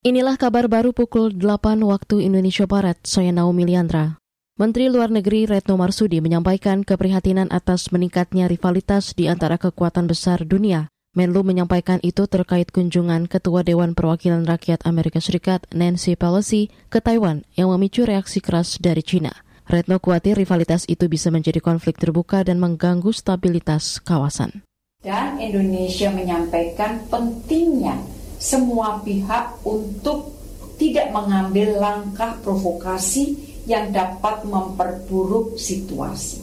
Inilah kabar baru pukul 8 waktu Indonesia Barat, saya Naomi Liandra. Menteri Luar Negeri Retno Marsudi menyampaikan keprihatinan atas meningkatnya rivalitas di antara kekuatan besar dunia. Menlu menyampaikan itu terkait kunjungan Ketua Dewan Perwakilan Rakyat Amerika Serikat Nancy Pelosi ke Taiwan yang memicu reaksi keras dari China. Retno khawatir rivalitas itu bisa menjadi konflik terbuka dan mengganggu stabilitas kawasan. Dan Indonesia menyampaikan pentingnya semua pihak untuk tidak mengambil langkah provokasi yang dapat memperburuk situasi.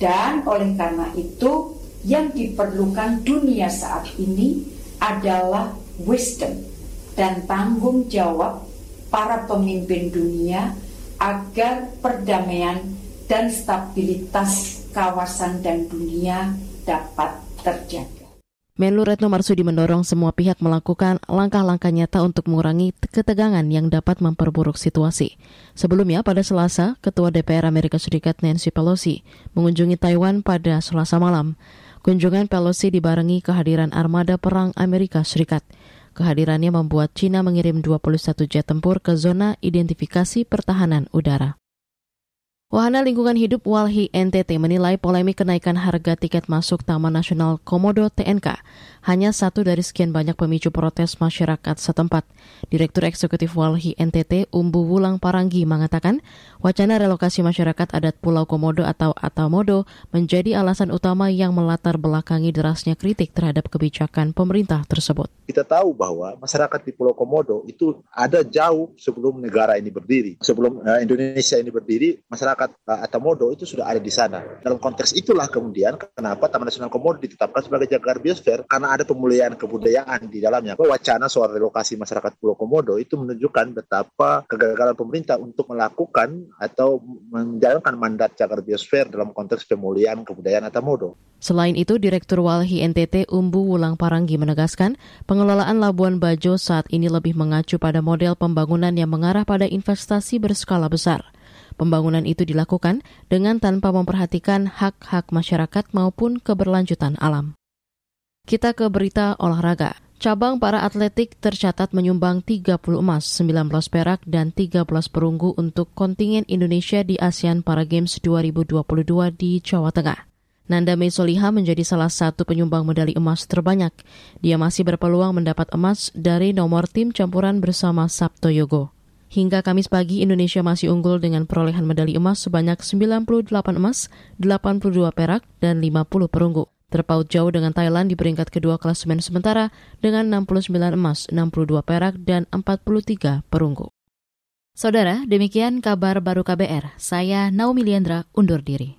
Dan oleh karena itu, yang diperlukan dunia saat ini adalah wisdom dan tanggung jawab para pemimpin dunia agar perdamaian dan stabilitas kawasan dan dunia dapat terjaga. Menlu Retno Marsudi mendorong semua pihak melakukan langkah-langkah nyata untuk mengurangi ketegangan yang dapat memperburuk situasi. Sebelumnya, pada Selasa, Ketua DPR Amerika Serikat Nancy Pelosi mengunjungi Taiwan pada Selasa malam. Kunjungan Pelosi dibarengi kehadiran armada perang Amerika Serikat. Kehadirannya membuat China mengirim 21 jet tempur ke zona identifikasi pertahanan udara. Wahana Lingkungan Hidup Walhi NTT menilai polemik kenaikan harga tiket masuk Taman Nasional Komodo TNK hanya satu dari sekian banyak pemicu protes masyarakat setempat. Direktur Eksekutif Walhi NTT Umbu Wulang Paranggi mengatakan wacana relokasi masyarakat adat Pulau Komodo atau Atamodo menjadi alasan utama yang melatar belakangi derasnya kritik terhadap kebijakan pemerintah tersebut. Kita tahu bahwa masyarakat di Pulau Komodo itu ada jauh sebelum negara ini berdiri. Sebelum uh, Indonesia ini berdiri, masyarakat masyarakat uh, Atamodo itu sudah ada di sana. Dalam konteks itulah kemudian kenapa Taman Nasional Komodo ditetapkan sebagai jagar biosfer karena ada pemulihan kebudayaan di dalamnya. Wacana soal relokasi masyarakat Pulau Komodo itu menunjukkan betapa kegagalan pemerintah untuk melakukan atau menjalankan mandat jagar biosfer dalam konteks pemulihan kebudayaan Atamodo. Selain itu, Direktur Walhi NTT Umbu Wulang Paranggi menegaskan pengelolaan Labuan Bajo saat ini lebih mengacu pada model pembangunan yang mengarah pada investasi berskala besar. Pembangunan itu dilakukan dengan tanpa memperhatikan hak-hak masyarakat maupun keberlanjutan alam. Kita ke berita olahraga. Cabang para atletik tercatat menyumbang 30 emas, 19 perak, dan 13 perunggu untuk kontingen Indonesia di ASEAN Para Games 2022 di Jawa Tengah. Nanda Mesoliha menjadi salah satu penyumbang medali emas terbanyak. Dia masih berpeluang mendapat emas dari nomor tim campuran bersama Sabto Yogo. Hingga Kamis pagi, Indonesia masih unggul dengan perolehan medali emas sebanyak 98 emas, 82 perak, dan 50 perunggu. Terpaut jauh dengan Thailand di peringkat kedua klasemen sementara dengan 69 emas, 62 perak, dan 43 perunggu. Saudara, demikian kabar baru KBR. Saya Naomi Liandra, undur diri.